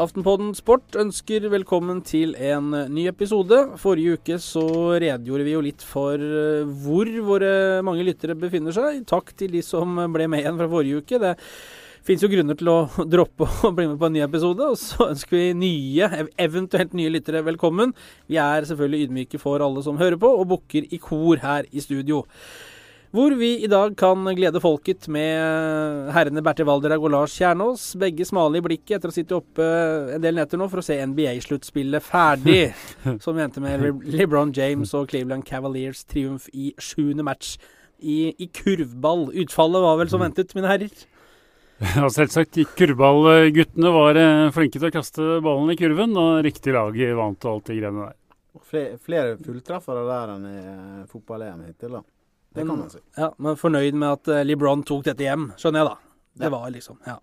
Aftenpodden Sport ønsker velkommen til en ny episode. Forrige uke så redegjorde vi jo litt for eh, hvor våre mange lyttere befinner seg. Takk til de som ble med igjen fra forrige uke. Det fins jo grunner til å droppe å bli med på en ny episode. Og så ønsker vi nye, eventuelt nye lyttere velkommen. Vi er selvfølgelig ydmyke for alle som hører på, og bukker i kor her i studio. Hvor vi i dag kan glede folket med herrene Bertil Valderhaug og Lars Kjernås. Begge smale i blikket etter å sitte oppe en del netter nå for å se NBA-sluttspillet ferdig. som vi endte med LeBron James og Cleveland Cavaliers triumf i sjuende match i, i kurvball. Utfallet var vel som ventet, mine herrer? Ja, selvsagt. Kurvballguttene var eh, flinke til å kaste ballen i kurven, og riktig lag vant og alt det greiene der. Flere, flere fulltreffere der enn i eh, fotball-EM hittil, da. Det kan man si. Ja, Men fornøyd med at eh, LeBron tok dette hjem, skjønner jeg da. Det Ja. var liksom, ja.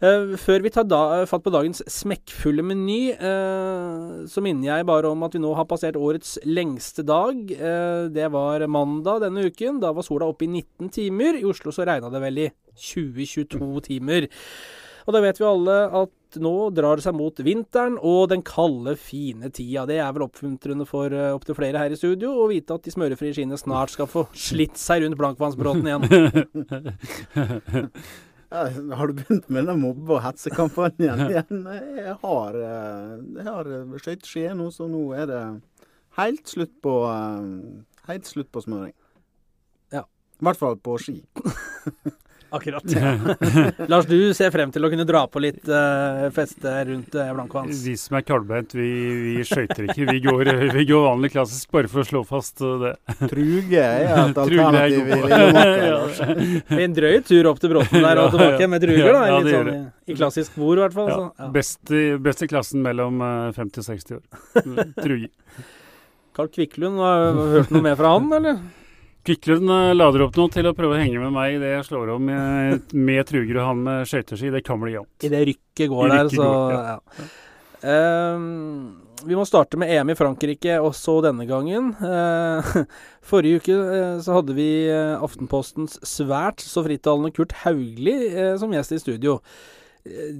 Eh, før vi tar da, fatt på dagens smekkfulle meny, eh, så minner jeg bare om at vi nå har passert årets lengste dag. Eh, det var mandag denne uken. Da var sola oppe i 19 timer. I Oslo så regna det vel i 20-22 timer. Og da vet vi alle at nå drar det seg mot vinteren og den kalde, fine tida. Det er vel oppmuntrende for uh, opptil flere her i studio å vite at de smørefrie skiene snart skal få slitt seg rundt Blankvannsbråten igjen. Ja, har du begynt med den mobbe- og hetsekampanjen igjen? Jeg har, eh, jeg har skøyteskier nå, så nå er det helt slutt på eh, Helt slutt på smøring. Ja. I hvert fall på ski. Akkurat. Ja. Lars, du ser frem til å kunne dra på litt uh, feste rundt uh, Blankvanns. Vi som er kalvbeint, vi, vi skøyter ikke. Vi går, vi går vanlig klassisk, bare for å slå fast uh, det. Truge er et er alternativ i. Lillemarka. Ja. En drøy tur opp til Bråten der og tilbake med truger, da. Ja, Litt sånn i, klassisk bord, i hvert fall. Ja, Så, ja. best, i, best i klassen mellom eh, 50 og 60 år. Truge. Carl Kviklund, har du hørt noe mer fra han, eller? Kviklund eh, lader opp noe til å prøve å henge med meg i det jeg slår om med, med og han med skøyteski. Det kan bli jevnt. I det rykket går I der, rykket så går, ja. Ehm, vi må starte med EM i Frankrike også denne gangen. Uh, forrige uke uh, så hadde vi Aftenpostens svært så frittalende Kurt Haugli uh, som gjest i studio. Eh,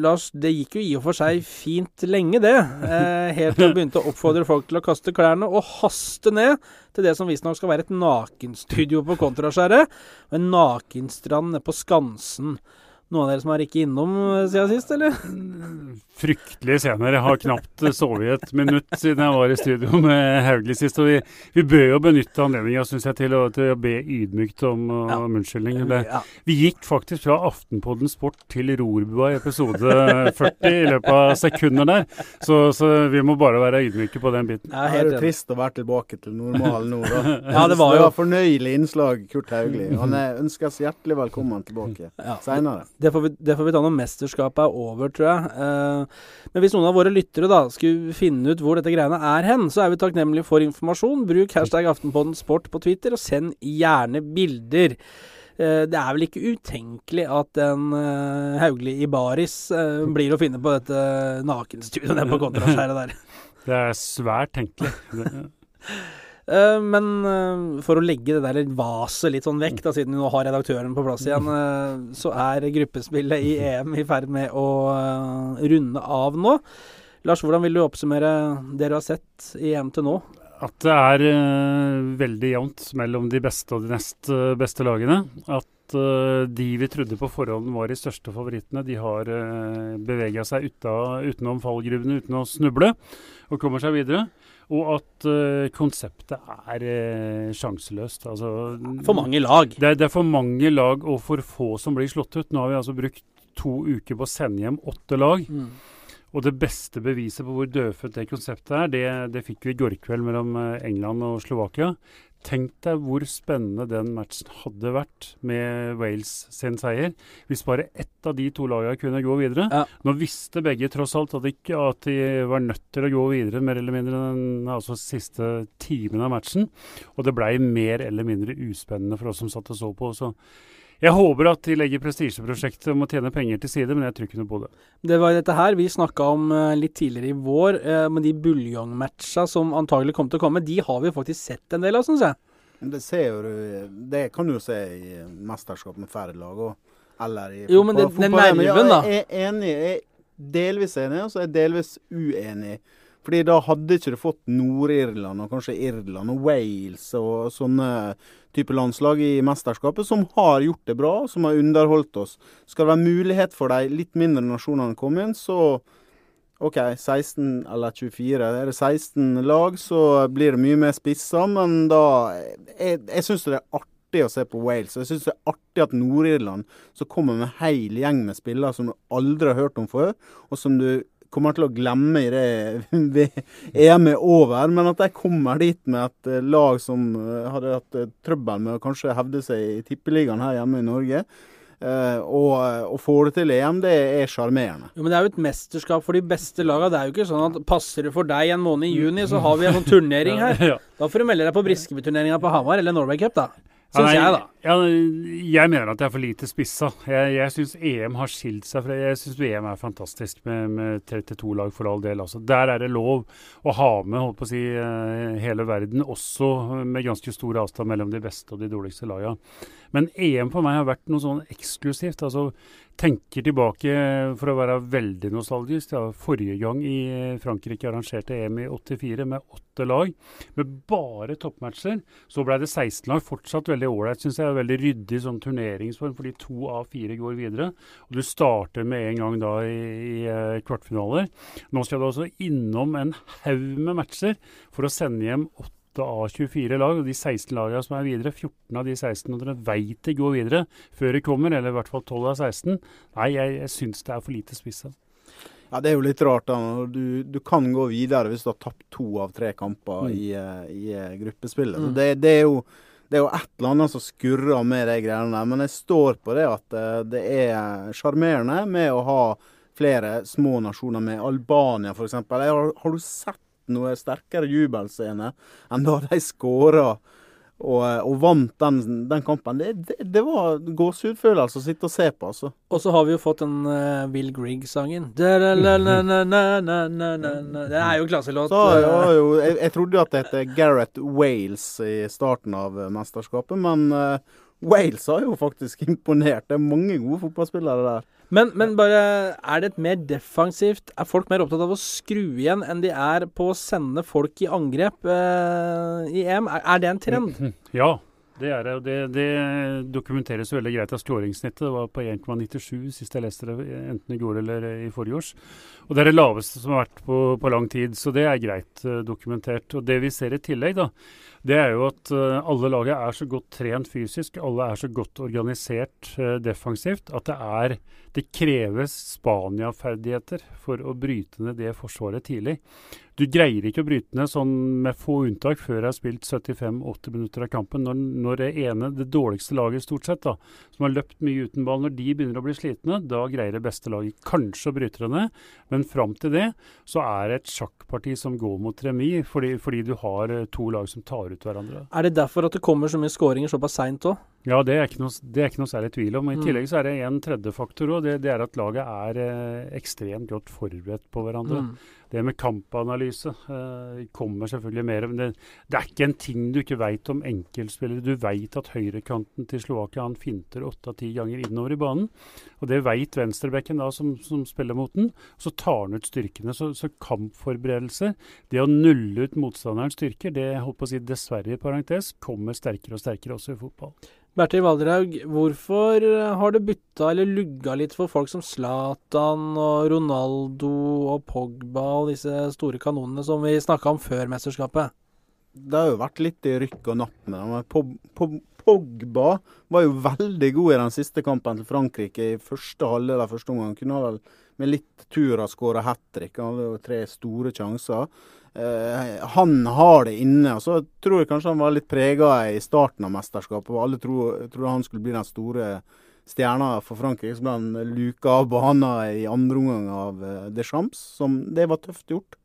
Lars, det gikk jo i og for seg fint lenge, det. Eh, helt til han begynte å oppfordre folk til å kaste klærne og haste ned til det som visstnok skal være et nakenstudio på Kontraskjæret. En nakenstrand på Skansen. Noen av dere som har rikket innom eh, siden sist, eller? Fryktelige scener. Jeg har knapt sovet et minutt siden jeg var i studio med Hauglie sist. Og vi, vi bør jo benytte anledninga, syns jeg, til å, til å be ydmykt om, Ja. om unnskyldning. Det, Ja. vi gikk faktisk fra Aftenpodden Sport til Rorbua i episode 40 i løpet av sekunder der. Så, så vi må bare være ydmyke på den biten. Jeg Ja, det er jo trist å være tilbake til normalen nå, da. Ja, det var jo- fornøyelig innslag, Kurt Haugli. Han ønskes hjertelig velkommen tilbake Ja. seinere. Det får, vi, det får vi ta når mesterskapet er over, tror jeg. Eh, men hvis noen av våre lyttere da skulle finne ut hvor dette greiene er hen, så er vi takknemlige for informasjon. Bruk hashtag Aftenpodden Sport på Twitter, og send gjerne bilder. Eh, det er vel ikke utenkelig at en uh, Haugli i baris eh, blir å finne på dette nakenstudioet nede på Kontraskjæret der. Det er svært tenkelig. Eh, men eh, for å legge det der vaset litt sånn vekk, da, siden vi nå har redaktøren på plass igjen, eh, så er gruppespillet i EM i ferd med å runde av nå. Lars, hvordan vil du oppsummere det du har sett i EM til nå? At det er veldig jevnt mellom de beste og de nest beste lagene. At de vi trodde på forhånd var de største favorittene, de har uh, bevega seg utenom fallgruvene uten å snuble, og kommer seg videre. Og at uh, konseptet er uh, sjanseløst. Altså, For mange lag. Det det er for mange lag og for få som blir slått ut. Nå har vi altså brukt to uker på å sende hjem åtte lag. Mm. Og det beste beviset på hvor dødfødt det konseptet er, det, det fikk vi i går kveld mellom eh, England og Slovakia. Tenk deg hvor spennende den matchen hadde vært med Wales sin seier, hvis bare ett av de to lagene kunne gå videre. Ja. Nå visste begge tross alt at de, ikke, at de var nødt til å gå videre mer eller mindre den altså, siste timen av matchen. Og det blei mer eller mindre uspennende for oss som satt og så på. Så jeg håper at de legger prestisjeprosjektet om å tjene penger til side, men jeg tror ikke noe på det. Det var dette her vi snakka om eh, litt tidligere i vår, eh, med de buljongmatcha som antagelig kom til å komme. De har vi faktisk sett en del av, syns jeg. Men Det ser jo du Det kan du jo se i mesterskap med færre lag òg. Eller i Jo, men det- den nerven, da. Jeg er enig. Jeg er delvis enig, og så er jeg delvis uenig. Fordi da hadde ikke du fått Nord-Irland og kanskje Irland og Wales og sånne type landslag i mesterskapet, som har gjort det bra, som har underholdt oss. Skal det være mulighet for de litt mindre nasjonene å komme inn, så OK, 16 eller 24. Er det 16 lag, så blir det mye mer spissa, men da Jeg, jeg syns det er artig å se på Wales. Jeg syns det er artig at Nord-Irland, som kommer med hel gjeng med spillere som du aldri har hørt om før, og som du kommer til å glemme i det EM er over, men at de kommer dit med et eh, lag som eh, hadde hatt eh, trøbbel med å kanskje hevde seg i tippeligaen her hjemme i Norge, Uh, og, og får det til EM, det er sjarmerende. Jo, men Det er jo et mesterskap for de beste lagene. Det er jo ikke sånn at passer det for deg en måned i juni, så har vi en sånn turnering her. Ja. Da får du melde deg på Briskeby-turneringa på Hamar eller Norway Cup, da. Syns jeg, da. Ja, jeg mener at det er for lite spissa. Jeg, jeg syns EM har skilt seg fra Jeg syns VM er fantastisk med, med 32 lag, for all del. Altså. Der er det lov å ha med holdt på å si, eh, hele verden, også med ganske stor avstand mellom de beste og de dårligste lagene. Men EM for meg har vært noe sånn eksklusivt. altså Tenker tilbake, for å være veldig nostalgisk, ja, forrige gang i Frankrike arrangerte EM i 84 med åtte lag, med bare toppmatcher. Så ble det 16 lag. Fortsatt veldig ålreit, syns jeg. Veldig ryddig sånn turneringsform, fordi to av fire går videre. Og du starter med en gang da i, i eh, kvartfinaler. Nå skal du også innom en haug med matcher for å sende hjem åtte av 24 lag, og de 16 lagene som er videre, 14 av de 16 og dere veit de går videre før de kommer, eller i hvert fall 12 av 16. Nei, jeg, jeg syns det er for lite spissa. Ja, Det er jo litt rart. da. Du, du kan gå videre hvis du har tapt to av tre kamper Mm. i, eh, i eh, gruppespillet. Så det, det, er jo, det er jo et eller annet som skurrer med de greiene der. Men jeg står på det at eh, det er sjarmerende med å ha flere små nasjoner med. Albania f.eks. Har, har du sett noe sterkere jubelscene enn da de skåra? Og, og vant den, den kampen. Det, det, det var gåsehudfølelse å sitte og se på, altså. Og så har vi jo fått den uh, Will Grieg-sangen. Det er jo klasselåt. Så ja, jo, jeg, jeg trodde at det het Gareth Wales i starten av mesterskapet, men eh, Wales har jo faktisk imponert. Det er mange gode fotballspillere der. Men, men bare Er det et mer defensivt Er folk mer opptatt av å skru igjen enn de er på å sende folk i angrep eh, i EM? Er, er det en trend? Ja, det er det. Det, det dokumenteres veldig greit av skåringssnittet. Det var på 1,97 sist jeg leste det, enten i går eller i forrige års. Og det er det laveste som har vært på, på lang tid, så det er greit uh, dokumentert. Og det vi ser i tillegg, da, det er jo at uh, alle laget er så godt trent fysisk, alle er så godt organisert uh, defensivt, at det er det kreves Spania-ferdigheter for å bryte ned det forsvaret tidlig. Du greier ikke å bryte ned sånn med få unntak før jeg har spilt 75-80 minutter av kampen. Når, når det ene, det dårligste laget stort sett, da, som har løpt mye uten ball, når de begynner å bli slitne, da greier det beste laget kanskje å bryte det ned. Men fram til det så er det et sjakkparti som går mot remis, fordi, fordi du har eh, to lag som tar ut hverandre. Er det derfor at det kommer så mye skåringer såpass seint òg? Ja, det er ikke noe, det er ikke noe særlig tvil om. I Mm. tillegg så er det en tredje faktor òg. Det, det er at laget er eh, ekstremt godt forberedt på hverandre. Mm. Det med kampanalyse eh, kommer selvfølgelig mer. Men det, det er ikke en ting du ikke veit om enkeltspillere. Du veit at høyrekanten til Slovakia han finter åtte av ti ganger innover i banen. Og det veit venstrebekken da som, som spiller mot den. Så tar han ut styrkene. Så, så kampforberedelser, det å nulle ut motstanderens styrker, det holdt på å si dessverre i parentes, kommer sterkere og sterkere også i fotball. Bertil Valderhaug, hvorfor har det bytta eller lugga litt for folk som Zlatan og Ronaldo og Pogba og disse store kanonene som vi snakka om før mesterskapet? Det har jo vært litt i rykk og napp med dem. Pog- Pog- Pogba var jo veldig god i den siste kampen til Frankrike i første halvdel av første omgang. Kunne vel med litt tur ha skåra hat trick. Han hadde jo tre store sjanser. Eh, han har det inne. og Så tror jeg kanskje han var litt prega i starten av mesterskapet. Alle trodde han skulle bli den store stjerna for Frankrike. Så ble han luka av banen i andre omgang av eh, Deschamps. Som, det var tøft gjort.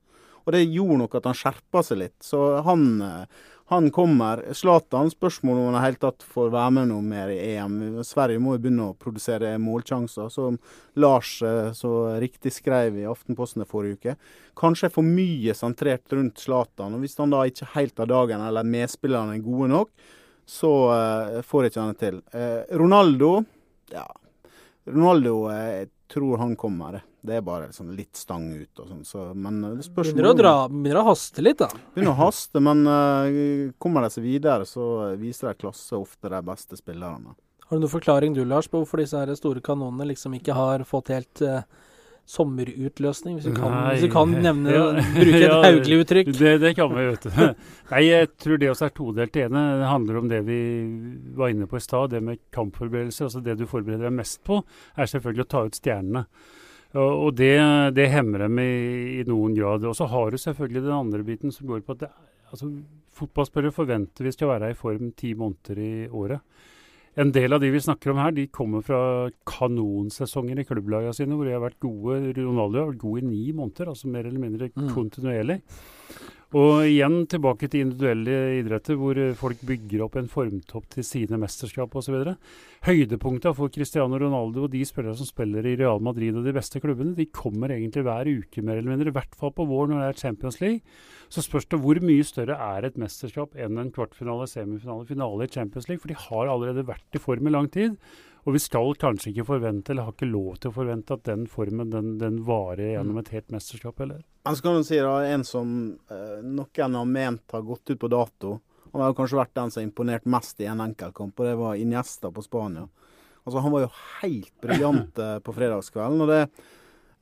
Og det gjorde nok at han skjerpa seg litt. Så han eh, han kommer. Zlatan, spørsmål om han i hele tatt får være med noe mer i EM. Sverige må jo begynne å produsere målsjanser, som Lars eh, så riktig skrev i Aftenposten forrige uke. Kanskje for mye sentrert rundt Zlatan. og Hvis han da ikke helt av dagen, eller medspillerne er gode nok, så uh, får ikke han det til. Uh, Ronaldo ja, Ronaldo jeg tror han kommer. det. Det er bare sånn litt stang ut og sånn. Så, men det spørs Begynner å, dra, begynner å haste litt, da. Begynner å haste, men uh, kommer de seg videre, så viser de klasse ofte de beste spillerne. Har du noen forklaring du, Lars, på hvorfor disse her store kanonene liksom ikke har fått helt uh, sommerutløsning, hvis du kan, hvis du kan nevne, ja. bruke et ja, Hauglie-uttrykk? Det, det, kan vi, vet du. Nei, jeg tror det også er todelt. Det ene det handler om det vi var inne på i stad, det med kampforberedelser. Altså det du forbereder deg mest på, er selvfølgelig å ta ut stjernene. Og, det, det, hemmer dem i, i, noen grad. Og så har du selvfølgelig den andre biten som går på at det, altså, fotballspillere forventer vi skal være i form ti måneder i året. En del av de vi snakker om her, de kommer fra kanonsesonger i klubblagene sine, hvor de har vært gode. Ronaldo har vært god i ni måneder, altså mer eller mindre mm. Og igjen tilbake til individuelle idretter, hvor folk bygger opp en formtopp til sine mesterskap osv. Høydepunktet for Cristiano Ronaldo og de spillere som spiller i Real Madrid og de beste klubbene, de kommer egentlig hver uke, mer eller mindre. I hvert fall på vår når det er Champions League. Så spørs det hvor mye større er et mesterskap enn en kvartfinale, semifinale, finale i Champions League. For de har allerede vært i form i lang tid. Og vi skal kanskje ikke forvente, eller har ikke lov til å forvente, at den formen den, den varer gjennom et helt mesterskap, eller? Men så kan du si da, en som eh, noen har ment har gått ut på dato. Han har kanskje vært den som har imponert mest i en enkeltkamp, og det var Iniesta på Spania. Altså, Han var jo helt briljant eh, på fredagskvelden. og det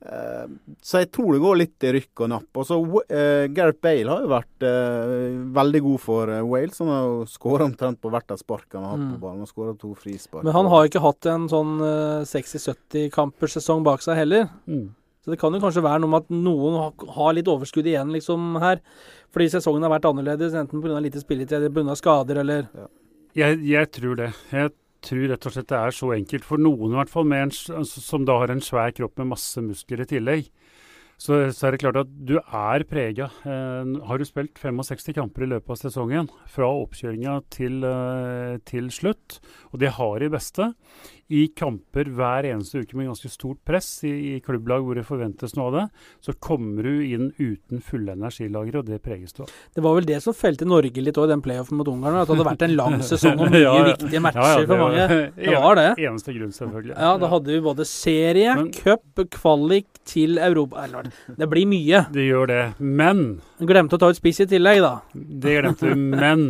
så jeg tror det går litt i rykk og napp. Og så uh, Gareth Bale har jo vært uh, veldig god for uh, Wales. Han har jo skåra omtrent på hvert av sparkene han har hatt mm. på ballen. og skåra to frispark. Men han har ikke hatt en sånn uh, 60-70-kampersesong bak seg heller. Mm. Så det kan jo kanskje være noe med at noen har litt overskudd igjen liksom her. Fordi sesongen har vært annerledes, enten pga. lite spilletid eller pga. skader eller ja. jeg, jeg, tror det. Jeg tror rett og slett det er så enkelt. For noen i hvert fall, en, som da har en svær kropp med masse muskler i tillegg. Så, så, er det klart at du er prega. Eh, har du spilt 65 kamper i løpet av sesongen, fra oppkjøringa til, eh, til slutt, og det har de beste, i kamper hver eneste uke med ganske stort press i, i, klubblag hvor det forventes noe av det, så kommer du inn uten fulle energilagre, og det preges du av. Det var vel det som felte Norge litt òg i den playoffen mot Ungarn, at det hadde vært en lang sesong og mye ja, viktige matcher ja, ja, for mange. Det var det. Eneste grunn, selvfølgelig. Ja, da hadde vi både serie, cup, kvalik til Europa Det blir mye. Det gjør det. Men Glemte å ta ut spiss i tillegg, da. Det glemte du. Men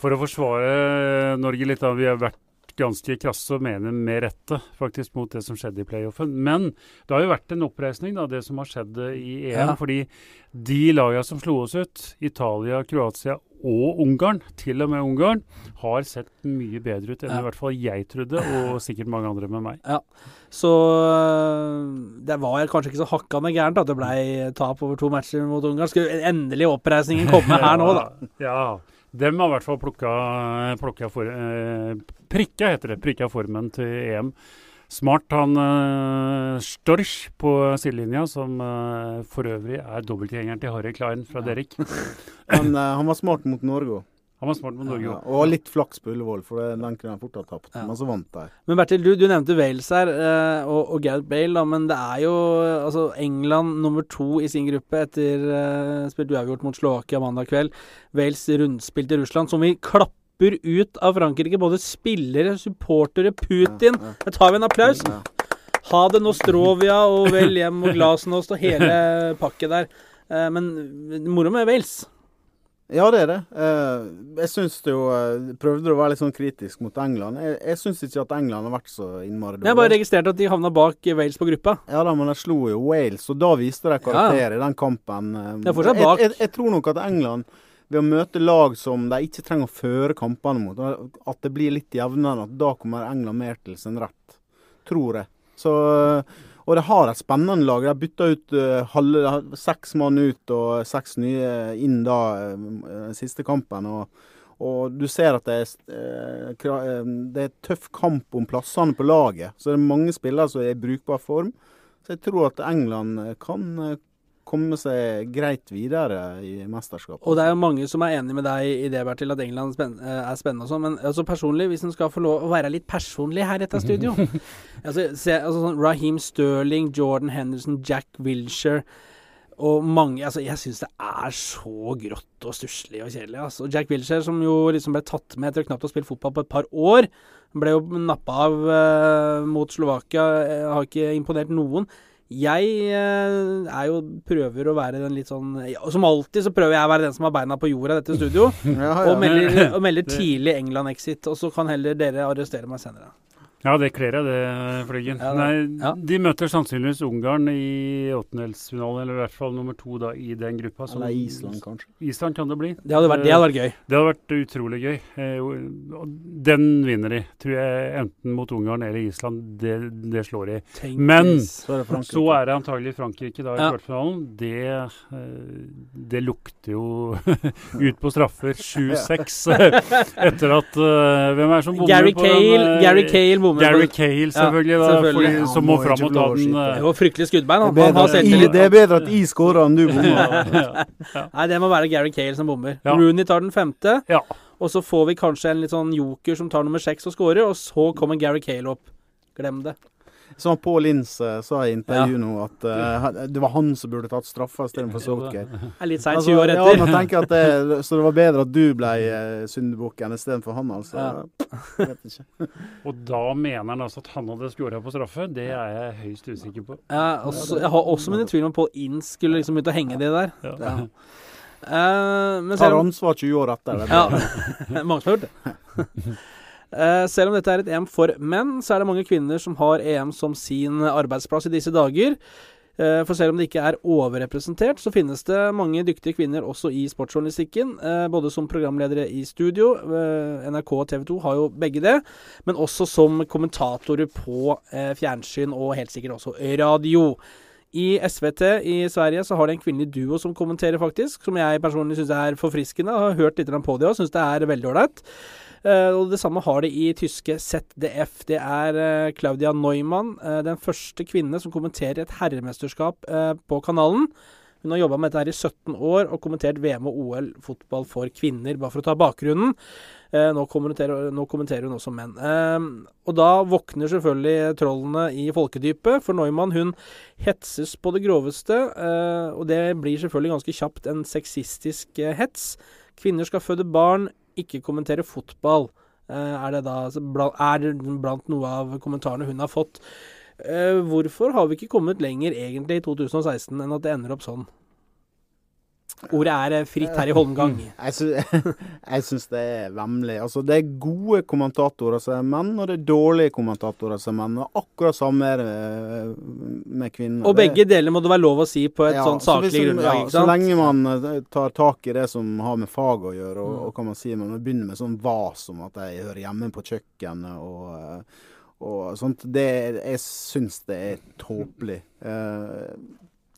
for å forsvare Norge litt, da. Vi har vært ganske krasse og mener med rette faktisk mot det som skjedde i playoffen. Men det har jo vært en oppreisning, da, det som har skjedd i EM. Ja. Fordi de lagene som slo oss ut, Italia, Kroatia og Ungarn, til og med Ungarn, har sett mye bedre ut enn ja. i hvert fall jeg trodde, og sikkert mange andre med meg. Ja, Så øh, det var kanskje ikke så hakkande gærent at det ble tap over to matcher mot Ungarn. Skulle endelig oppreisningen komme her nå, da? Ja, dem har i hvert fall plukka, plukka for, eh, prikka, heter det, prikka formen til EM. Smart han eh, Storch på sidelinja, som eh, for øvrig er dobbeltgjengeren til Harry Klein fra ja. Derek. han, uh, han, var smart mot Norge òg. Han var smart mot Norge òg. Ja, og litt flaks på Ullevål, for den kunne han fort ha tapt. Ja. Men så vant de. Men Bertil, du, du nevnte Wales her, og, og Gareth Bale, da, men det er jo altså, England nummer to i sin gruppe etter uh, spilt uavgjort mot Slovakia mandag kveld. Wales rundspill til Russland, som vi klapper ut av Frankrike. Både spillere, supportere, Putin. Der tar vi en applaus. Ha det Nostrovia og vel hjem og Glasnost og hele pakket der. Eh, men moro med Wales. Ja, det er det. Eh, jeg syns jo Prøvde Prøvde å være litt sånn kritisk mot England. Jeg, jeg syns ikke at England har vært så innmari dårlig. Jeg bare registrert at de havna bak Wales på gruppa. Ja da, men de slo jo Wales, og da viste de karakter ja. i den kampen. Det er fortsatt bak. Jeg, jeg, jeg tror nok at England ved å møte lag som de ikke trenger å føre kampene mot, at det blir litt jevnere, at da kommer England mer til sin rett. Tror jeg. Så, Og det har et spennende lag. De har bytta ut uh, halve, seks mann ut og seks nye inn da uh, siste kampen. og og du ser at det er, det er tøff kamp om plassene på laget. Så det er mange spillere som er i brukbar form. Så jeg tror at England kan komme seg greit videre i mesterskapet. Og det er jo mange som er enig med deg i det, Bertil, at England er spennende og sånn. Men altså personlig, hvis en skal få lov å være litt personlig her i dette studio altså, se, altså sånn Raheem Sterling, Jordan Henderson, Jack Wilshere og mange Altså, jeg syns det er så grått og stusslig og kjedelig. Altså. Jack Wilshere, som jo liksom ble tatt med etter knapt å spille fotball på et par år, ble jo nappa av eh, mot Slovakia, har ikke imponert noen. Jeg eh, er jo prøver å være den litt sånn Som alltid så prøver jeg å være den som har beina på jorda i dette studio. ja, ja. Og, melder, og melder tidlig England-exit. Og så kan heller dere arrestere meg senere. Ja, det kler deg det, Flyggen. Ja, Nei, ja. De møter sannsynligvis Ungarn i åttendelsfinalen, eller i hvert fall nummer to da i den gruppa. Eller Island, kanskje. Island kan det bli. Det hadde vært, det hadde vært gøy. Det hadde vært utrolig gøy. Eh, den vinner de, tror jeg, enten mot Ungarn eller Island. Det, det slår de. Tenk Men så er, så er, det antagelig Frankrike da i ja. kvartfinalen. Det, eh, det lukter jo ut på straffer 7-6 etter at Hvem er det som bommer Gary på den? Gary Cale bommer Gary Cale, selvfølgelig, ja, selvfølgelig. Fordi, som må fram og ta den. Det var fryktelig skuddbein. Han, han har selvtillit. Det er bedre at jeg skårer enn du bommer. Nei, det må være Gary Cale som bommer. Rooney tar den femte. Og så får vi kanskje en litt sånn joker som tar nummer seks og scorer, og så kommer Gary Cale opp. Glem det. Som Pål Inns uh, sa i intervjuet ja. nå, at uh, det var han som burde tatt straffa istedenfor Solskjær. Litt seint, 20 altså, år etter. Ja, tenker at det, så det var bedre at du ble uh, syndebukken istedenfor han, altså. Ja. vet ikke. Og da mener han altså at han hadde skåra på straffe? Det er jeg høyst usikker på. Ja, også, jeg har også mine tvil om Pål Inns skulle liksom ut og henge det der. Ja. ja. Uh, men Tar ansvar 20 år etter. Ja, mange som har gjort det. Uh, selv om dette er et EM for menn, så er det mange kvinner som har EM som sin arbeidsplass i disse dager. Uh, for selv om det ikke er overrepresentert, så finnes det mange dyktige kvinner også i sportsjournalistikken. Uh, både som programledere i studio, NRK og TV 2 har jo begge det, men også som kommentatorer på fjernsyn og helt sikkert også radio. I SVT i Sverige så har de en kvinnelig duo som kommenterer, faktisk. Som jeg personlig syns er forfriskende. Har hørt litt på det og syns det er veldig ålreit. Uh, og Det samme har de i tyske ZDF. Det er uh, Claudia Neumann, uh, den første kvinne som kommenterer et herremesterskap på kanalen. Hun har jobba med dette her i 17 år og kommentert VM og OL fotball for kvinner, bare for å ta bakgrunnen. Nå kommenterer, nå, kommenterer, hun også menn. og da våkner selvfølgelig trollene i folkedypet, for Neumann hun hetses på det groveste. og det blir selvfølgelig ganske kjapt en sexistisk hets. Kvinner skal føde barn ikke kommentere fotball. Eh, er det da er blant noe av kommentarene hun har fått. Eh, hvorfor har vi ikke kommet lenger egentlig i 2016 enn at det ender opp sånn? Ordet er eh, fritt her i Holmgang. Jeg syns det er vemmelig. Altså, det er gode kommentatorer som er menn, og det er dårlige kommentatorer som er menn. Og akkurat samme er det eh, med kvinner. Og begge deler må det være lov å si på et ja, sånt saklig så grunnlag. Ja, så lenge man eh, tar tak i det som har med fag å gjøre, og, og kan man si man begynner med sånn vas om at jeg hører hjemme på kjøkkenet og, og sånt. Det, jeg syns det er tåpelig.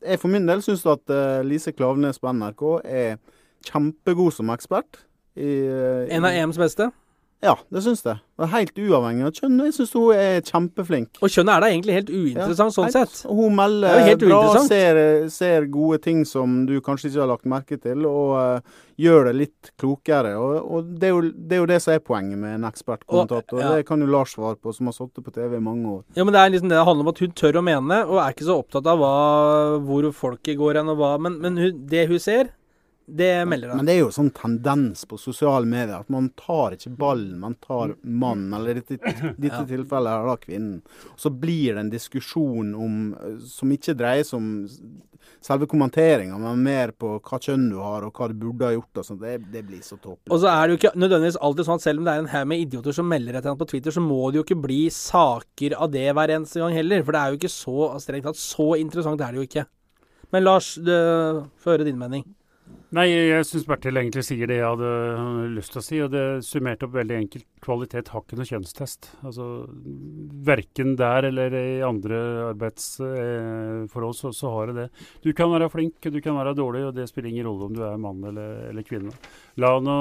Jeg for min del syns at uh, Lise Klaveness på NRK er kjempegod som ekspert. I, uh, en av EMs beste? Ja, det syns jeg. Helt uavhengig av kjønn. Jeg syns hun er kjempeflink. Og kjønnet er da egentlig helt uinteressant, ja, sånn helt, sett. Hun melder bra, ser, ser, gode ting som du kanskje ikke har lagt merke til, og uh, gjør det litt klokere. Og, og det, er jo, det, er jo, det som er poenget med en ekspertkommentator. Ja. Det kan jo Lars svare på, som har sittet på TV i mange år. Ja, men det er liksom det det handler om at hun tør å mene, og er ikke så opptatt av hva, hvor folket går hen og hva. Men, men hun, det hun ser, det melder det. Men det er jo sånn tendens på sosiale medier at man tar ikke ballen, man tar mannen, eller i dette, dette ja. tilfellet er da kvinnen. Så blir det en diskusjon om, som ikke dreier seg om selve kommenteringa, men mer på hva kjønn du har, og hva du burde ha gjort. og sånt. Det, det blir så tåpelig. Og så er det jo ikke nødvendigvis alltid sånn at selv om det er en haug med idioter som melder et på Twitter, så må det jo ikke bli saker av det hver eneste gang heller. For det er jo ikke så strengt tatt så interessant er det jo ikke. Men Lars, få høre din mening. Nei, jeg syns Bertil egentlig sier det jeg hadde lyst til å si. Og det summerte opp veldig enkelt. Kvalitet har ikke noe kjønnstest. Altså, Verken der eller i andre arbeidsforhold så, så, har det det. Du kan være flink, du kan være dårlig, og det spiller ingen rolle om du er mann eller, eller kvinne. La nå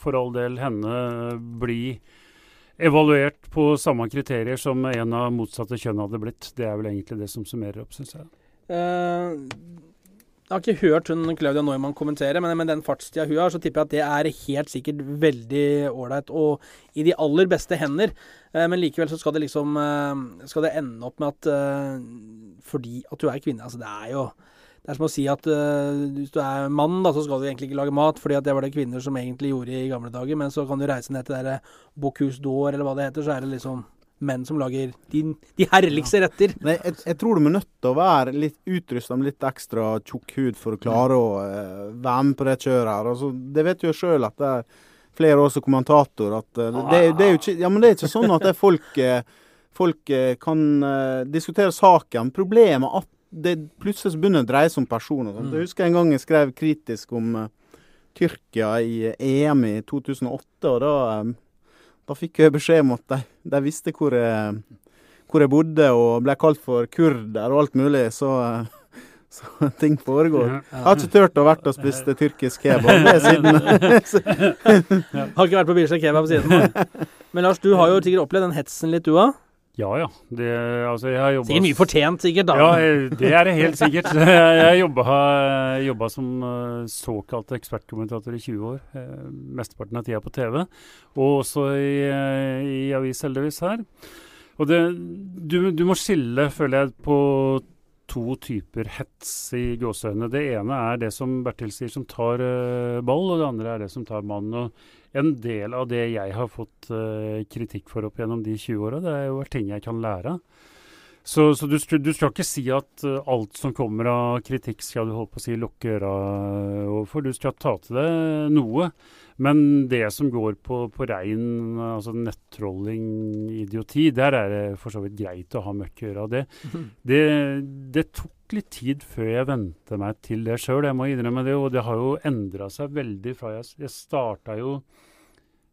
for all del henne bli evaluert på samme kriterier som en av motsatte kjønn hadde blitt. Det er vel egentlig det som summerer opp, syns jeg. Uh, jeg har ikke hørt hun Claudia Neumann kommentere, men med den fartstida hun har, så tipper jeg at det er helt sikkert veldig ålreit og i de aller beste hender. Uh, men likevel så skal det liksom uh, Skal det ende opp med at fordi at du er kvinne Altså, det er jo det er som å si at hvis du er mann, da, så skal du egentlig ikke lage mat, fordi at det var det kvinner som egentlig gjorde i gamle dager. Men så kan du reise ned til det Bocuse d'Or, eller hva det heter, så er det liksom menn som lager de, de herligste retter. Nei, jeg, jeg, tror du er nødt til å være litt utrusta med litt ekstra tjukk hud for å klare å uh, være med på det kjøret her. Altså, det vet du jo sjøl at det er flere år som kommentator at uh, det, det, er jo ikke, ja, men det er ikke sånn at det folk, uh, folk kan diskutere saken. Problemet er at det plutselig begynner å dreie seg om personer. Mm. Jeg husker en gang jeg skrev kritisk om Tyrkia i EM i 2008. og da da fikk jeg beskjed om at de, de visste hvor jeg, hvor jeg, bodde og ble kalt for kurder og alt mulig. Så, så ting foregår. Jeg har ikke turt å vært og spist tyrkisk kebab siden. har ikke vært på Bislett kebab siden. Men Lars, du har jo sikkert opplevd den hetsen litt, du òg? Ja ja. Det, altså har jobbet, sikkert mye fortjent, sikkert? da. Ja, det er det helt sikkert. Jeg jobba, jobba som eh, såkalt ekspertkommentator i 20 år. Eh, mesteparten av tida på TV, og også i, eh, i avis, heldigvis, her. Og det, du, du må skille, føler jeg, på to typer hets i gåseøynene. Det ene er det som Bertil sier, som tar uh, ball, og det andre er det som tar mann. Og en del av det jeg har fått uh, kritikk for opp gjennom de 20 åra, det er jo ting jeg kan lære av. Så, så du, du, skal ikke si at uh, alt som kommer av kritikk skal du holde på å si lukke øra overfor. Du skal ta til deg noe. Men det som går på, på rein altså nettrolling-idioti, der er det for så vidt greit å ha møkk i øra. Det, det, det tok litt tid før jeg vente meg til det sjøl, jeg må innrømme det. Og det har jo endra seg veldig fra jeg, jeg starta jo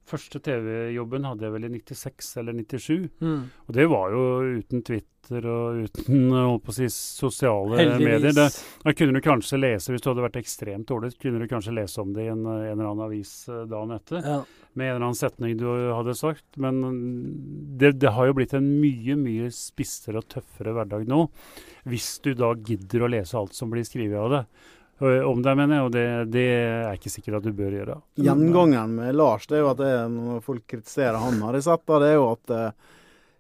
Første TV-jobben hadde jeg vel i 96 eller 97. Mm. Og det var jo uten Twitter og uten holdt på å si, sosiale Heldigvis. medier. Det, da kunne du kanskje lese, Hvis du hadde vært ekstremt dårlig, kunne du kanskje lese om det i en, en eller annen avis uh, dagen etter. Ja. Med en eller annen setning du hadde sagt. Men det, det, har jo blitt en mye, mye spissere og tøffere hverdag nå. Hvis du da gidder å lese alt som blir skrevet av det om deg, mener jeg, og det, det, er ikke sikkert at du bør gjøre. Gjengangeren med Lars, det er jo at det, når folk kritiserer han, har jeg sett, da, det er jo at eh,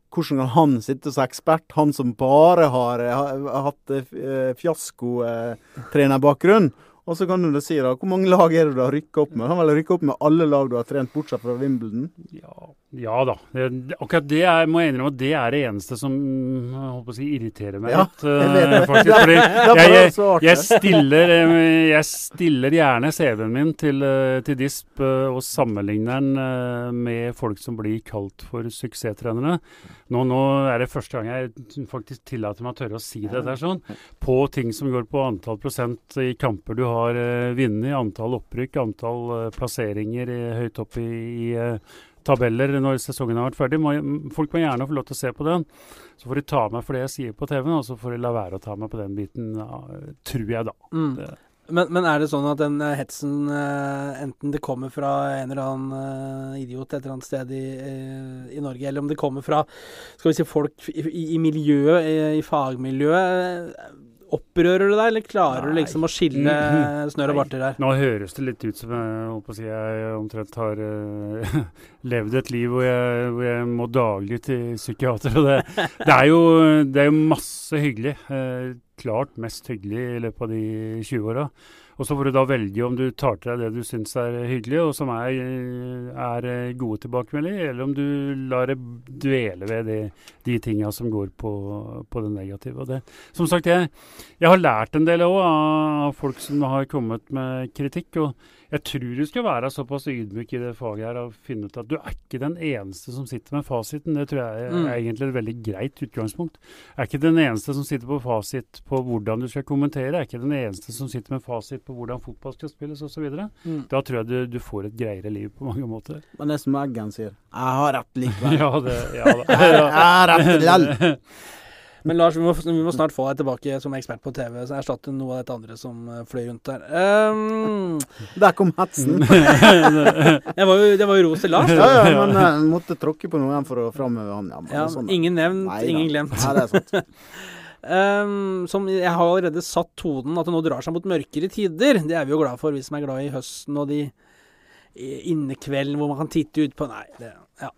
hvordan kan han sitte som ekspert, han som bare har, har hatt eh, fiaskotrenerbakgrunn? Eh, og så kan du da si da, Hvor mange lag er det du har rykka opp med? Han har vel rykka opp med alle lag du har trent, bortsett fra Wimbledon? Ja, ja da. Det, akkurat det er, må jeg innrømme at det er det eneste som jeg å si, irriterer meg ja, litt. Det. Faktisk, fordi jeg, jeg, jeg, stiller, eh, jeg stiller gjerne CV-en min til, eh, til DISP og sammenligner den med folk som blir kalt for suksesstrenere. Nå, nå, er det første gang jeg faktisk tillater meg å tørre å si det der sånn. På ting som går på antall prosent i kamper du har har uh, vunnet, antall opprykk, antall uh, plasseringer uh, høyt opp i, i tabeller når sesongen har vært ferdig. Må, folk må gjerne få lov til å se på den. Så får de ta meg for det jeg sier på TV, og så får de la være å ta meg på den biten, tror jeg da. Mm. Men, men, er det sånn at den hetsen, enten det kommer fra en eller annen idiot et eller annet sted i, i, Norge, eller om det kommer fra skal vi si, folk i, i, i i, fagmiljøet Opprører det deg, eller klarer Nei. du liksom å skille snørr og barter her? Nå høres det litt ut som jeg, å si, jeg omtrent har uh, levd et liv hvor jeg, hvor jeg, må daglig til psykiater. Og det, det, er, jo, det er jo masse hyggelig. Uh, klart mest hyggelig i løpet av de 20 åra. Og så får du da velge om du tar til deg det du syns er hyggelig, og som er, er gode tilbakemeldinger, eller om du lar det dvele ved det, de tinga som går på, på, det negative. Og det, som sagt, jeg, jeg har lært en del òg av folk som har kommet med kritikk. og jeg tror du skal være såpass ydmyk i det faget her og finne ut at du er ikke den eneste som sitter med fasiten. Det tror jeg er mm. egentlig et veldig greit utgangspunkt. Jeg er ikke den eneste som sitter på fasit på hvordan du skal kommentere. Jeg er ikke den eneste som sitter med fasit på hvordan fotball skal spilles osv. Mm. Da tror jeg du, du får et greiere liv på mange måter. Men det er som Eggen sier. Jeg har rett likevel. Ja, det, ja da. Jeg har rett. Men Lars, vi må, vi må snart få deg tilbake som ekspert på TV, så erstatte noe av dette andre som eh, fløy rundt der. Um, Der kom hetsen. jeg var jo, det var jo ros til Lars. Ja, ja, men jeg måtte tråkke på noen for å framheve han. Ja, Ja, sånn, ingen nevnt, Nei ingen glemt. Nei, det er sant. Um, som jeg har allerede satt tonen, at det nå drar seg mot mørkere tider. Det er vi jo glad for, vi som er glad i høsten og de innekvelden hvor man kan titte ut på Nei, det ja.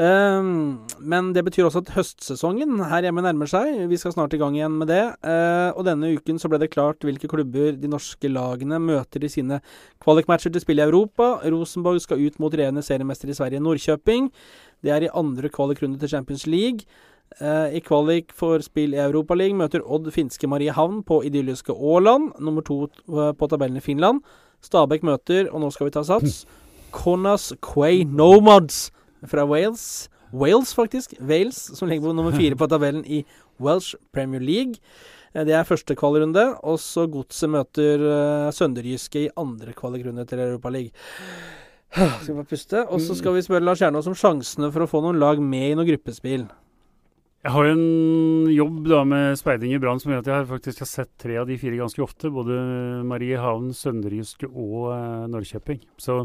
Um, men det betyr også at høstsesongen her hjemme nærmer seg. Vi skal snart i gang igjen med det. Uh, og denne uken så ble det klart hvilke klubber de norske lagene møter i sine kvalikmatcher til spill i Europa. Rosenborg skal ut mot regjerende seriemester i Sverige, Nordkjøping. Det er i andre kvalikrunde til Champions League. Eh, I kvalik for spill i Europaligaen møter Odd finske Mariehavn på idylliske Åland, nummer to eh, på tabellen i Finland. Stabæk møter, og nå skal vi ta sats, Konas Quay Nomads fra Wales. Wales, faktisk. Wales, som ligger på nummer fire på tabellen i Welsh Premier League. Eh, Det er første kvalerunde, og så Godset møter Sønderjyske i andre kvalikrunde til Europaligaen. Skal vi bare puste? Og så skal vi spørre Lars Kjernås om sjansene for å få noen lag med i noe gruppespill. Jeg har en jobb da med speiding i Brann som gjør at jeg faktisk har sett tre av de fire ganske ofte. Både Mariehavn, Sønderjyske og eh, Norrköping. Så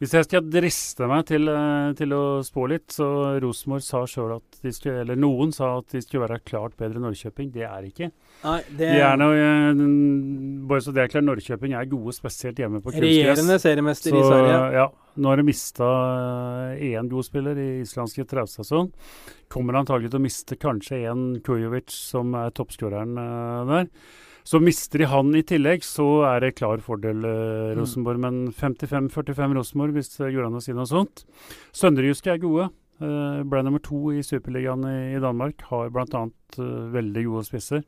hvis jeg skal driste meg til, eh, til å spå litt, så Rosenborg sa sjøl at de skulle Eller noen sa at de skulle være klart bedre enn Norrköping. Det er ikke. Nei, det De er nå, eh, bare så det er klart, Norrköping er gode, spesielt hjemme på kunstgress. regjerende seriemester Så i Sverige. ja, nå har de mista én god spiller i islandske Traustason. Kommer antagelig til å miste kanskje en Kujovic, som er toppskåreren eh, der. Så mister de han i tillegg, så er det klar fordel eh, Rosenborg. Men 55-45 Rosenborg, hvis det går an å si noe sånt. Sønderjyske er gode. Eh, ble nummer to i Superligaen i, i Danmark. Har bl.a. Uh, veldig gode spisser.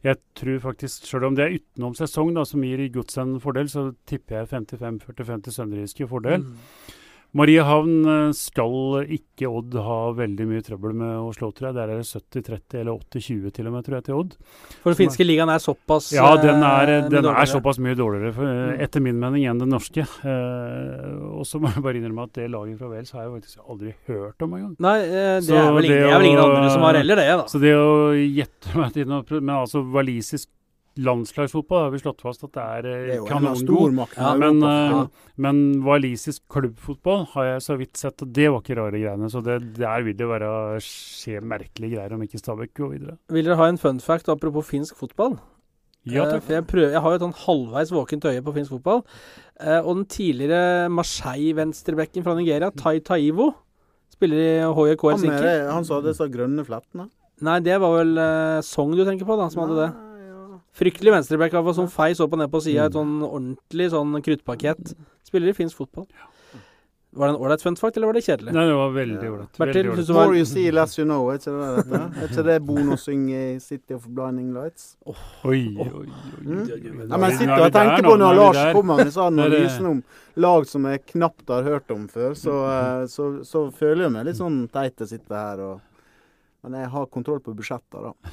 Jeg tror faktisk, selv om det er utenom sesong da, som gir Godset en fordel, så tipper jeg 55-45 til Sønderjyske fordel. Mm. Mariehavn eh, skal ikke Odd ha veldig mye trøbbel med å slå, tror jeg. Der er det 70-30 eller 80-20 til og med, tror jeg, til Odd. For den finske ligaen er såpass Ja, den er, eh, den er såpass mye dårligere, for, eh, Mm. etter min mening, enn den norske. Og så må jeg bare innrømme at det laget fra Wales har jeg faktisk aldri hørt om engang. Nei, det, er ingen, det det er vel ingen andre som har heller det, da. Så det å gjette meg til noe Men altså, walisisk landslagsfotball har vi slått fast at det er, Det eh, er jo kanongod. Ja, Men, eh, men walisisk klubbfotball har jeg så vidt sett, og det var ikke rare greiene. Så det, der vil det være skje merkelige greier om ikke Stabæk går videre. Vil dere ha en fun fact apropos finsk fotball? Ja Eh, takk. For jeg, prøver, jeg har jo et sånn halvveis våkent øye på finsk fotball. Eh, og den tidligere Marseille-venstrebekken fra Nigeria, Tai Taivo, spiller i HJK han, Helsinki. Han, han sa disse grønne flettene. Nei, det var vel eh, Sogn du tenker på, da, som hadde det. Fryktelig venstrebekk, i hvert fall som feis opp og ned på sida. Et sånn ordentlig sånn kruttpakett. Spiller i finsk fotball. Var det en ålreit fun fact, eller var det kjedelig? Nei, det var veldig ålreit. Bertil, Veldig du var- More you see, less you know. Er ikke det dette? Er ikke det Bono i City of Blinding Lights? Oi, oi, oi. Mm? Ja, men jeg sitter er og tenker på når Lars kommer med sånn analysen det- om lag som jeg knapt har hørt om før, så, eh, så, så føler jeg meg litt sånn teit å sitte her og Men jeg har kontroll på budsjettet, da.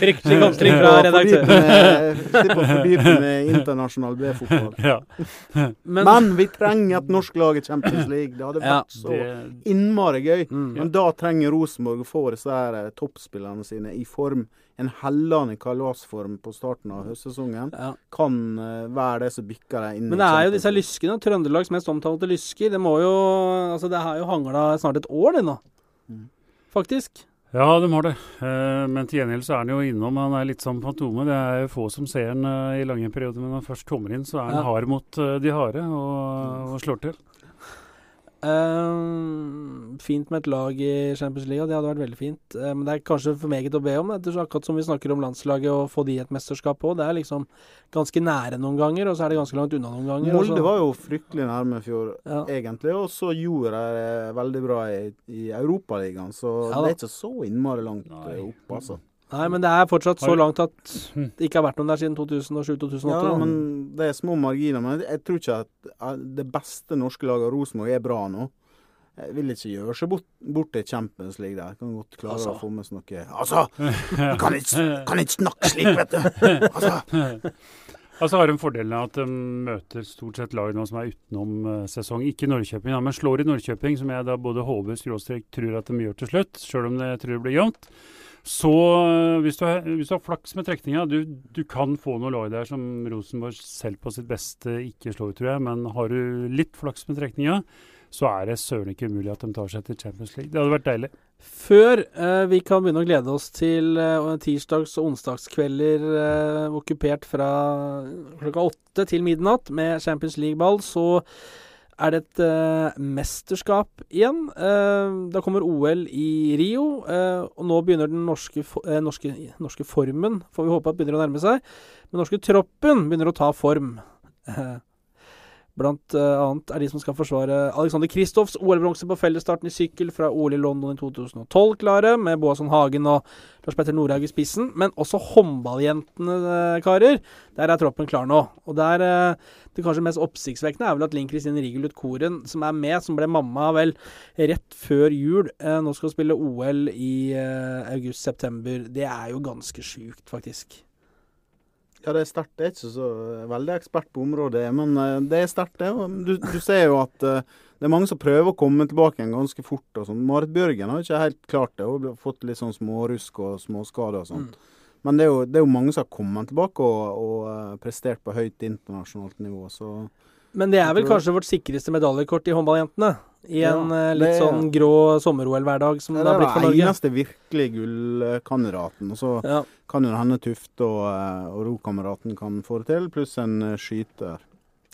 Fryktelig kontring fra redaktøren. med å fordype meg internasjonal B-fotball. ja, Men, Men vi trenger et norsk lag i Champions League. Det hadde Ja. vært så det, innmari gøy. Mm. Men da trenger Rosenborg å få disse eh, toppspillerne sine i form. En hellende kalasform på starten av høstsesongen ja. kan eh, være det som bikker deg inn Men det er jo disse lyskene, Trøndelags mest omtalte lysker. Det må jo Altså, det har jo hangla snart et år, det nå. Mm. Faktisk. ja, de har det. Eh, men til gjengjeld så er han jo innom. Han er litt som Fantomet. Det er jo få som ser han eh, i lange perioder, men når han først kommer inn, så er han Ja. hard mot eh, de harde og, og slår til. Ehm, fint med et lag i Champions League, det hadde vært veldig fint. Eh, men det er kanskje for meget å be om, etter så akkurat som vi snakker om landslaget og få de et mesterskap òg. Det er liksom ganske nære noen ganger, og så er det ganske langt unna noen ganger. Molde var jo fryktelig nærme i fjor, ja. egentlig, og så gjorde de det veldig bra i, i Europaligaen. Så Ja det er ikke så innmari langt Nei. opp, altså. Nei, men det er fortsatt så langt at det ikke har vært noen der siden 2007-2008. Ja, men det er små marginer. Men jeg tror ikke at eh, det beste norske laget, Rosenborg, er bra nå. jeg vil ikke gjøre seg bort, bort til Champions League der. Kan godt klare Altså. å få med seg noe Altså! Du kan ikke, kan ikke snakke slik, vet du! Altså. Altså har de fordelen av at de møter stort sett lag nå som er utenom eh, sesong. Ikke Norrköping, men slår i Norrköping, som jeg da både håper skråstrek tror at de gjør til slutt, sjøl om jeg tror det blir jevnt. Så eh, hvis du, har, hvis du har flaks med trekninga du, du kan få noe lag der som Rosenborg selv på sitt beste ikke slår, tror jeg. Men har du litt flaks med trekninga, så er det søren ikke umulig at de tar seg til Champions League. Det hadde vært deilig. Før eh, vi kan begynne å glede oss til eh, tirsdags- og onsdagskvelder eh, okkupert fra klokka åtte til midnatt med Champions League-ball, så er det et eh, mesterskap igjen. Eh, da kommer OL i Rio, eh, og nå begynner den norske, for, norske, norske formen, får vi håpe at begynner å nærme seg. Den norske troppen begynner å ta form. Blant eh, annet er de som skal forsvare Alexander Kristoffs OL-bronse på fellesstarten i sykkel fra OL i London i 2012 klare, med Boasson Hagen og Lars Petter Nordhaug i spissen. Men også håndballjentene, eh, karer. Der er troppen klar nå. Og der eh, Det kanskje mest oppsiktsvekkende er vel at Linn Kristin Rigelut Koren, som er med, som ble mamma vel rett før jul, nå skal spille OL i august-september. Det er jo ganske sjukt, faktisk. Ja, det er sterkt. Jeg er ikke så veldig ekspert på området, men eh, det er sterkt, det. Du, du ser jo at eh, det er mange som prøver å komme tilbake igjen ganske fort. og sånn. Marit Bjørgen har ikke helt klart det. Hun har fått litt sånn smårusk og småskader og sånt. Men det er, jo, det er jo mange som har kommet tilbake og, og eh, prestert på høyt internasjonalt nivå. Så Men det er vel kanskje vårt sikreste medaljekort i håndballjentene? I en Ja, eh, litt det er- sånn grå sommer-OL-hverdag som det det har er blitt for den eneste virkelig gullkandidaten. Og så Ja. kan jo hende Tufte og, eh, og rokameraten kan få det til, pluss en eh, skyter.